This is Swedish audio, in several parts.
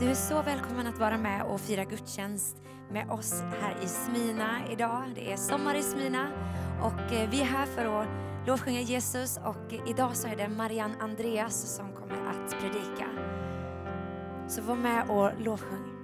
Du är så välkommen att vara med och fira gudstjänst med oss här i Smina idag. Det är sommar i Smina och eh, vi är här för att lovsjunga Jesus och idag så är det Marianne Andreas som kommer att predika. Så var med och lovsjung.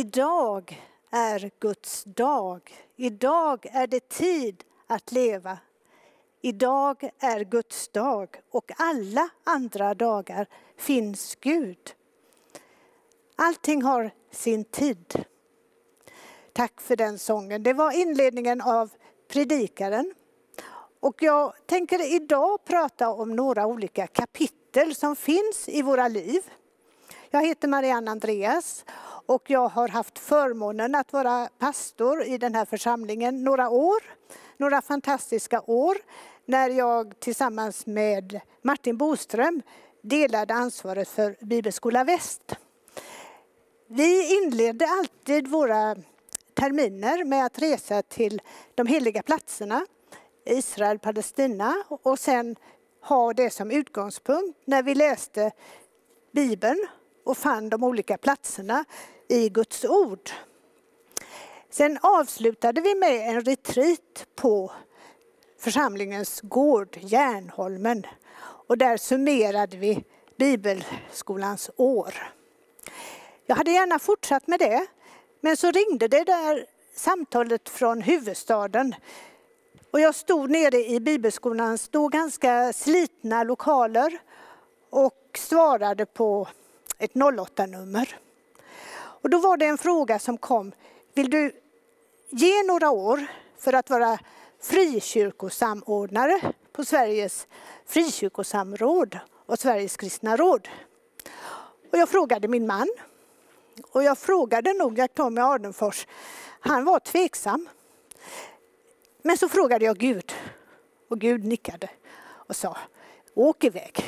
Idag är Guds dag. Idag är det tid att leva. Idag är Guds dag och alla andra dagar finns Gud. Allting har sin tid. Tack för den sången. Det var inledningen av Predikaren. Och jag tänker idag prata om några olika kapitel som finns i våra liv. Jag heter Marianne Andreas och jag har haft förmånen att vara pastor i den här församlingen några år. Några fantastiska år när jag tillsammans med Martin Boström delade ansvaret för Bibelskola Väst. Vi inledde alltid våra terminer med att resa till de heliga platserna, Israel, Palestina och sen ha det som utgångspunkt när vi läste Bibeln och fann de olika platserna i Guds ord. Sen avslutade vi med en retreat på församlingens gård, Järnholmen. Och där summerade vi Bibelskolans år. Jag hade gärna fortsatt med det, men så ringde det där samtalet från huvudstaden. Och jag stod nere i Bibelskolans då ganska slitna lokaler och svarade på ett 08-nummer. Och då var det en fråga som kom. Vill du ge några år för att vara frikyrkosamordnare på Sveriges frikyrkosamråd och Sveriges kristna råd? Och jag frågade min man. Och jag frågade nog jak Tommy Adenfors. Han var tveksam. Men så frågade jag Gud. Och Gud nickade och sa, åk iväg.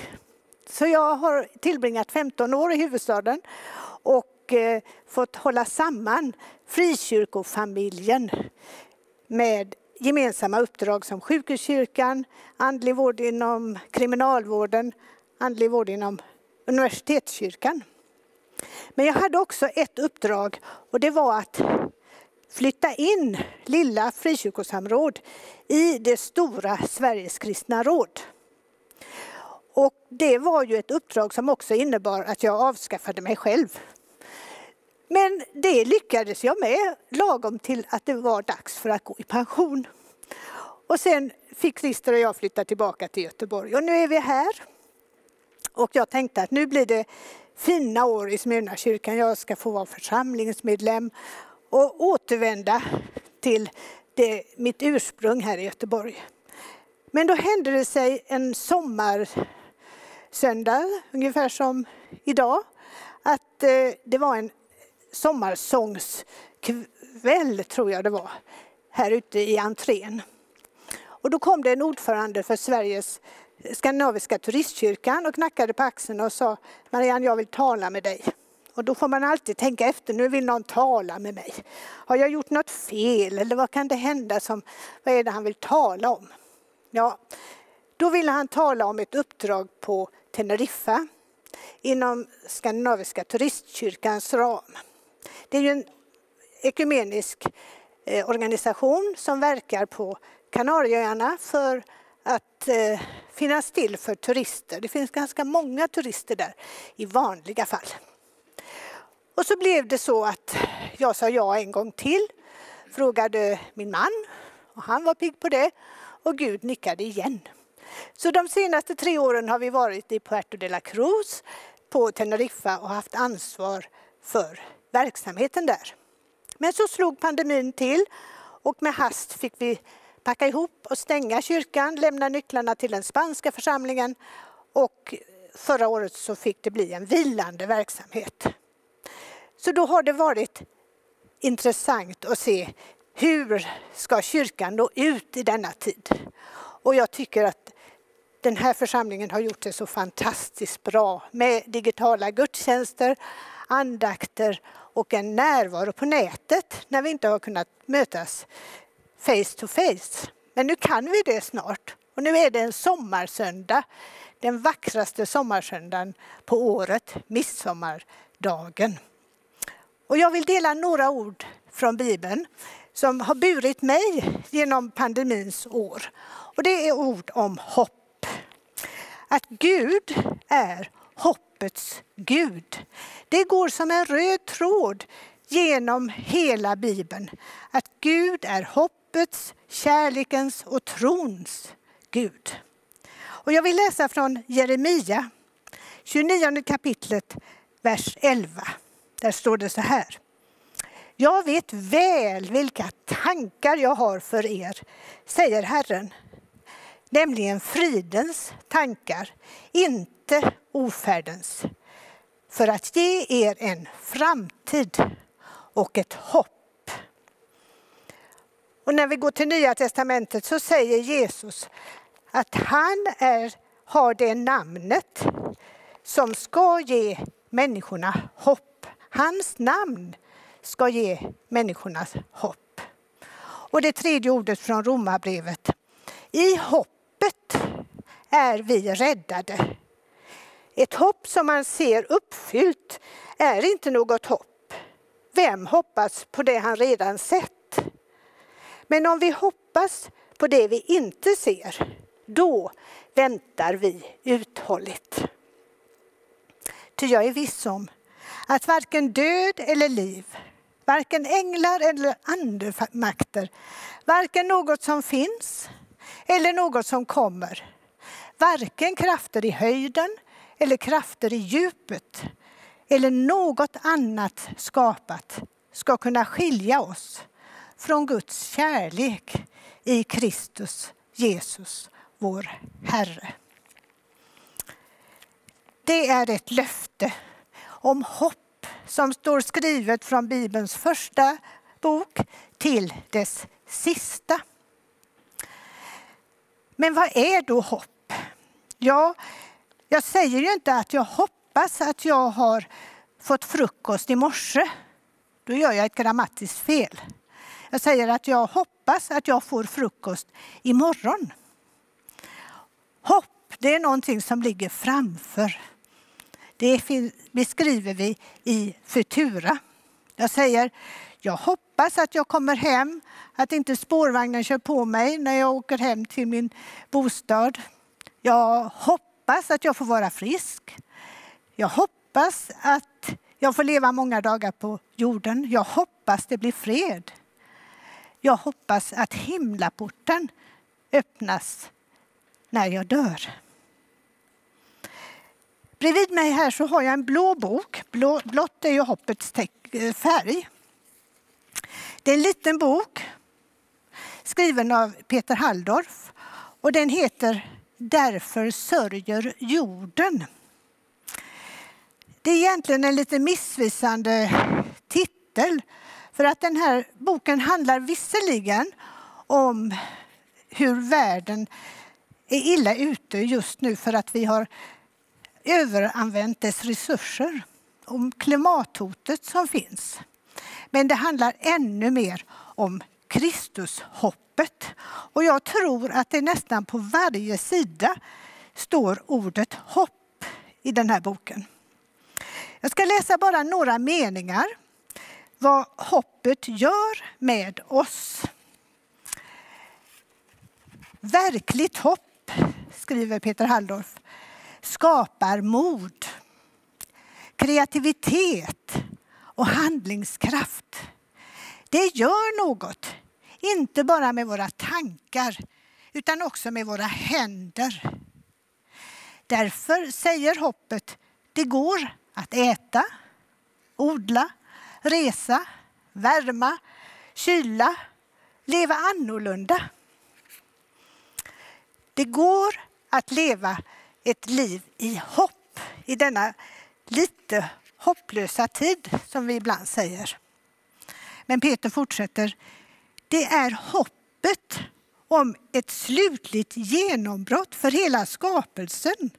Så jag har tillbringat 15 år i huvudstaden och eh, fått hålla samman frikyrkofamiljen med gemensamma uppdrag som sjukhuskyrkan, andlig vård inom kriminalvården, andlig vård inom universitetskyrkan. Men jag hade också ett uppdrag och det var att flytta in lilla frikyrkosamråd i det stora Sveriges kristna råd. Och det var ju ett uppdrag som också innebar att jag avskaffade mig själv. Men det lyckades jag med lagom till att det var dags för att gå i pension. Och sen fick Christer och jag flytta tillbaka till Göteborg och nu är vi här. Och jag tänkte att nu blir det fina år i Smyrnakyrkan. Jag ska få vara församlingsmedlem och återvända till det, mitt ursprung här i Göteborg. Men då hände det sig en sommar söndag, ungefär som idag, att eh, det var en sommarsångskväll, tror jag det var, här ute i entrén. Och då kom det en ordförande för Sveriges Skandinaviska turistkyrkan och knackade på axeln och sa Marianne, jag vill tala med dig. Och då får man alltid tänka efter, nu vill någon tala med mig. Har jag gjort något fel eller vad kan det hända som, vad är det han vill tala om? Ja, då ville han tala om ett uppdrag på Teneriffa inom Skandinaviska turistkyrkans ram. Det är ju en ekumenisk eh, organisation som verkar på Kanarieöarna för att eh, finnas till för turister. Det finns ganska många turister där i vanliga fall. Och så blev det så att jag sa ja en gång till, frågade min man och han var pigg på det och Gud nickade igen. Så de senaste tre åren har vi varit i Puerto de la Cruz på Teneriffa och haft ansvar för verksamheten där. Men så slog pandemin till och med hast fick vi packa ihop och stänga kyrkan, lämna nycklarna till den spanska församlingen och förra året så fick det bli en vilande verksamhet. Så då har det varit intressant att se hur ska kyrkan nå ut i denna tid? Och jag tycker att den här församlingen har gjort det så fantastiskt bra med digitala gudstjänster, andakter och en närvaro på nätet när vi inte har kunnat mötas face to face. Men nu kan vi det snart. Och nu är det en sommarsöndag, den vackraste sommarsöndagen på året, midsommardagen. Och jag vill dela några ord från Bibeln som har burit mig genom pandemins år. Och det är ord om hopp. Att Gud är hoppets Gud. Det går som en röd tråd genom hela Bibeln. Att Gud är hoppets, kärlekens och trons Gud. Och jag vill läsa från Jeremia, 29 kapitlet, vers 11. Där står det så här. Jag vet väl vilka tankar jag har för er, säger Herren. Nämligen fridens tankar, inte ofärdens. För att ge er en framtid och ett hopp. Och när vi går till Nya Testamentet så säger Jesus att han är, har det namnet som ska ge människorna hopp. Hans namn ska ge människorna hopp. Och det tredje ordet från Romarbrevet. I hoppet är vi räddade. Ett hopp som man ser uppfyllt är inte något hopp. Vem hoppas på det han redan sett? Men om vi hoppas på det vi inte ser, då väntar vi uthålligt. Ty jag är viss om att varken död eller liv, varken änglar eller andemakter, varken något som finns eller något som kommer, varken krafter i höjden eller krafter i djupet eller något annat skapat ska kunna skilja oss från Guds kärlek i Kristus Jesus, vår Herre. Det är ett löfte om hopp som står skrivet från Bibelns första bok till dess sista. Men vad är då hopp? Ja, jag säger ju inte att jag hoppas att jag har fått frukost i morse. Då gör jag ett grammatiskt fel. Jag säger att jag hoppas att jag får frukost imorgon. Hopp, det är någonting som ligger framför. Det beskriver vi i Futura. Jag säger, jag hoppas att jag kommer hem, att inte spårvagnen kör på mig när jag åker hem till min bostad. Jag hoppas att jag får vara frisk. Jag hoppas att jag får leva många dagar på jorden. Jag hoppas det blir fred. Jag hoppas att himlaporten öppnas när jag dör. Bredvid mig här så har jag en blå bok. Blå, blått är ju hoppets eh, färg. Det är en liten bok skriven av Peter Halldorf och den heter Därför sörjer jorden. Det är egentligen en lite missvisande titel för att den här boken handlar visserligen om hur världen är illa ute just nu för att vi har överanvänt dess resurser. Om klimathotet som finns. Men det handlar ännu mer om Kristushoppet. Och jag tror att det nästan på varje sida står ordet hopp i den här boken. Jag ska läsa bara några meningar vad hoppet gör med oss. Verkligt hopp, skriver Peter Halldorf, skapar mod, kreativitet och handlingskraft. Det gör något, inte bara med våra tankar utan också med våra händer. Därför säger hoppet, det går att äta, odla, resa, värma, kyla, leva annorlunda. Det går att leva ett liv i hopp i denna lite hopplösa tid som vi ibland säger. Men Peter fortsätter. Det är hoppet om ett slutligt genombrott för hela skapelsen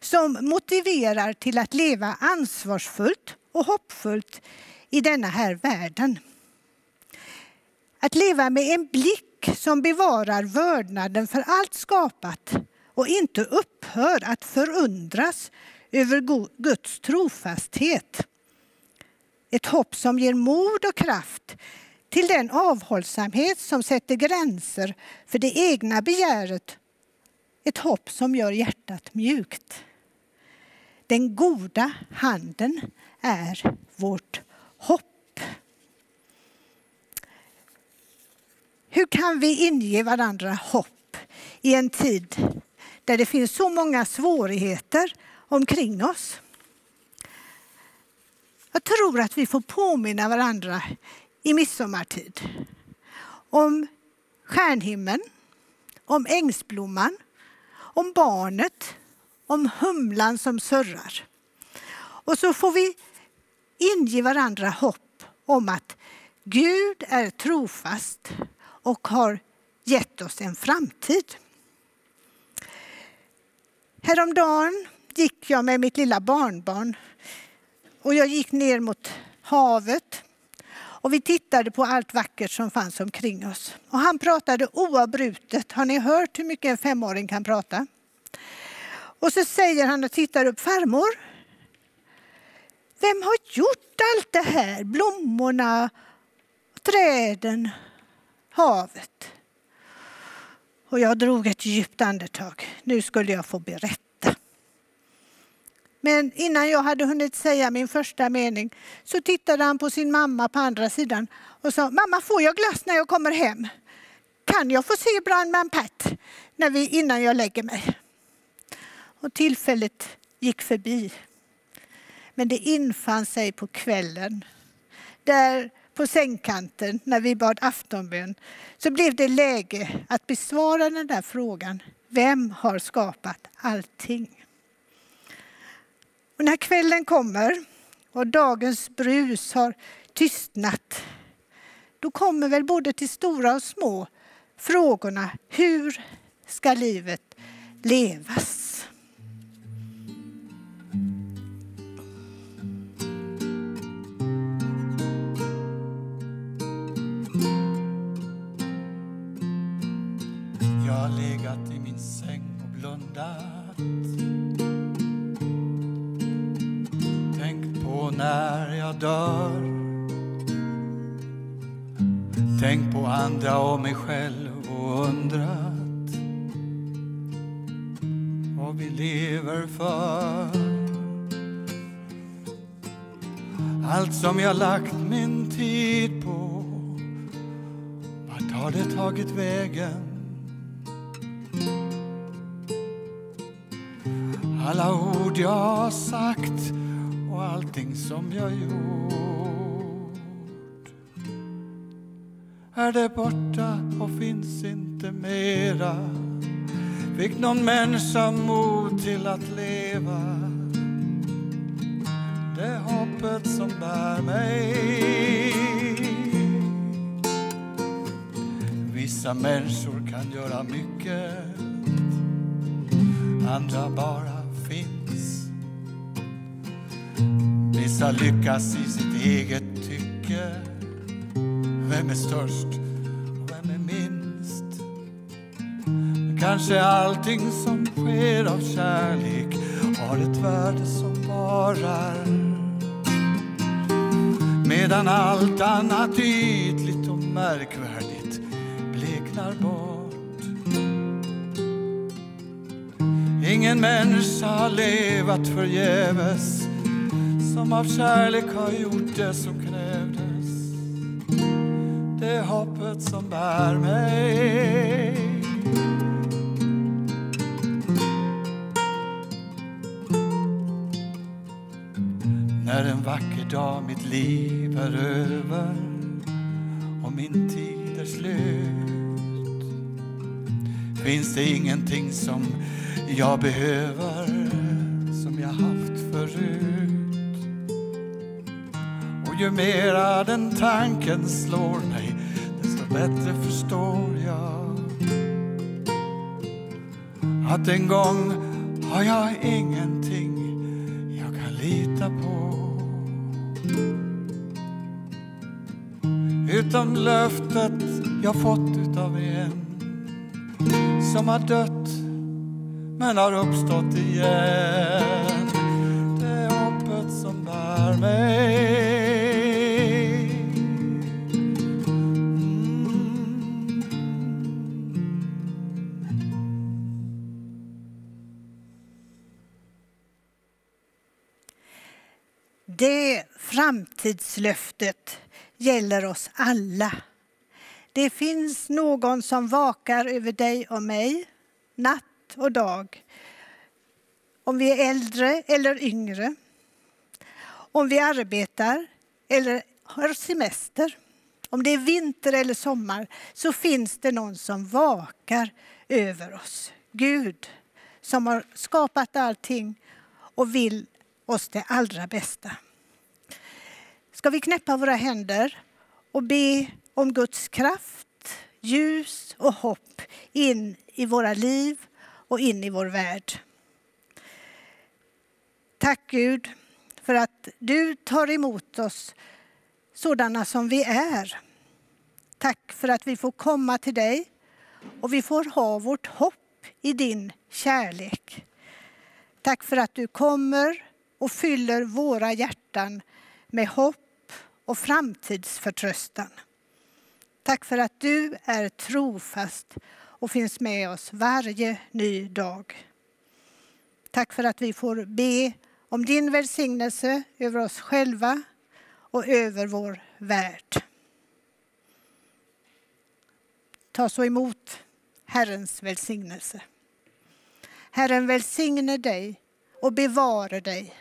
som motiverar till att leva ansvarsfullt och hoppfullt i denna här världen. Att leva med en blick som bevarar vördnaden för allt skapat och inte upphör att förundras över Guds trofasthet. Ett hopp som ger mod och kraft till den avhållsamhet som sätter gränser för det egna begäret. Ett hopp som gör hjärtat mjukt. Den goda handen är vårt hopp. Hur kan vi inge varandra hopp i en tid där det finns så många svårigheter omkring oss? Jag tror att vi får påminna varandra i midsommartid om stjärnhimlen, om ängsblomman, om barnet, om humlan som surrar. Och så får vi inge varandra hopp om att Gud är trofast och har gett oss en framtid. Häromdagen gick jag med mitt lilla barnbarn och jag gick ner mot havet och vi tittade på allt vackert som fanns omkring oss. Och han pratade oavbrutet. Har ni hört hur mycket en femåring kan prata? Och så säger han och tittar upp, farmor, vem har gjort allt det här? Blommorna, träden, havet. Och jag drog ett djupt andetag. Nu skulle jag få berätta. Men innan jag hade hunnit säga min första mening så tittade han på sin mamma på andra sidan och sa, mamma får jag glass när jag kommer hem? Kan jag få se Brandman Pat när vi, innan jag lägger mig? Och tillfället gick förbi. Men det infann sig på kvällen. Där på sängkanten när vi bad aftonbön så blev det läge att besvara den där frågan. Vem har skapat allting? Och när kvällen kommer och dagens brus har tystnat då kommer väl både till stora och små frågorna hur ska livet levas? Jag dör Tänkt på andra och mig själv och undrat vad vi lever för Allt som jag lagt min tid på vart har det tagit vägen? Alla ord jag sagt och allting som jag gjort. Är det borta och finns inte mera? Fick någon människa mod till att leva? Det är hoppet som bär mig. Vissa människor kan göra mycket andra bara Vissa lyckas i sitt eget tycke. Vem är störst och vem är minst? Kanske allting som sker av kärlek har ett värde som varar. Medan allt annat ytligt och märkvärdigt bleknar bort. Ingen människa har levat förgäves som av kärlek har gjort det som krävdes. Det är hoppet som bär mig. När en vacker dag mitt liv är över och min tid är slut finns det ingenting som jag behöver som jag haft förut. Ju mera den tanken slår mig desto bättre förstår jag att en gång har jag ingenting jag kan lita på utom löftet jag fått utav en som har dött men har uppstått igen. Det är hoppet som bär mig. Framtidslöftet gäller oss alla. Det finns någon som vakar över dig och mig natt och dag. Om vi är äldre eller yngre. Om vi arbetar eller har semester. Om det är vinter eller sommar så finns det någon som vakar över oss. Gud som har skapat allting och vill oss det allra bästa. Ska vi knäppa våra händer och be om Guds kraft, ljus och hopp in i våra liv och in i vår värld. Tack Gud för att du tar emot oss sådana som vi är. Tack för att vi får komma till dig och vi får ha vårt hopp i din kärlek. Tack för att du kommer och fyller våra hjärtan med hopp och framtidsförtröstan. Tack för att du är trofast och finns med oss varje ny dag. Tack för att vi får be om din välsignelse över oss själva och över vår värld. Ta så emot Herrens välsignelse. Herren välsigne dig och bevara dig.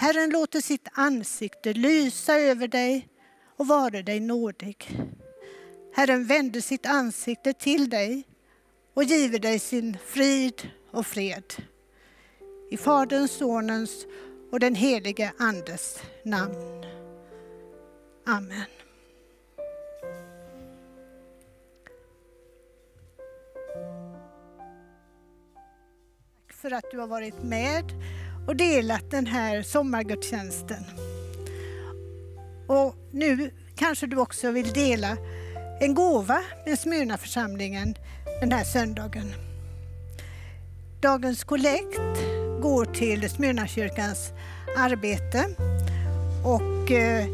Herren låter sitt ansikte lysa över dig och vare dig nådig. Herren vänder sitt ansikte till dig och giver dig sin frid och fred. I Faderns, Sonens och den helige Andes namn. Amen. Tack för att du har varit med och delat den här sommargudstjänsten. Och nu kanske du också vill dela en gåva med Smyrnaförsamlingen den här söndagen. Dagens kollekt går till Smyrnakyrkans arbete och eh,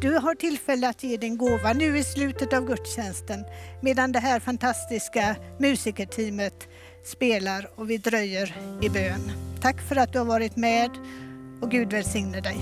du har tillfälle att ge din gåva nu i slutet av gudstjänsten medan det här fantastiska musikerteamet spelar och vi dröjer i bön. Tack för att du har varit med och Gud välsigne dig.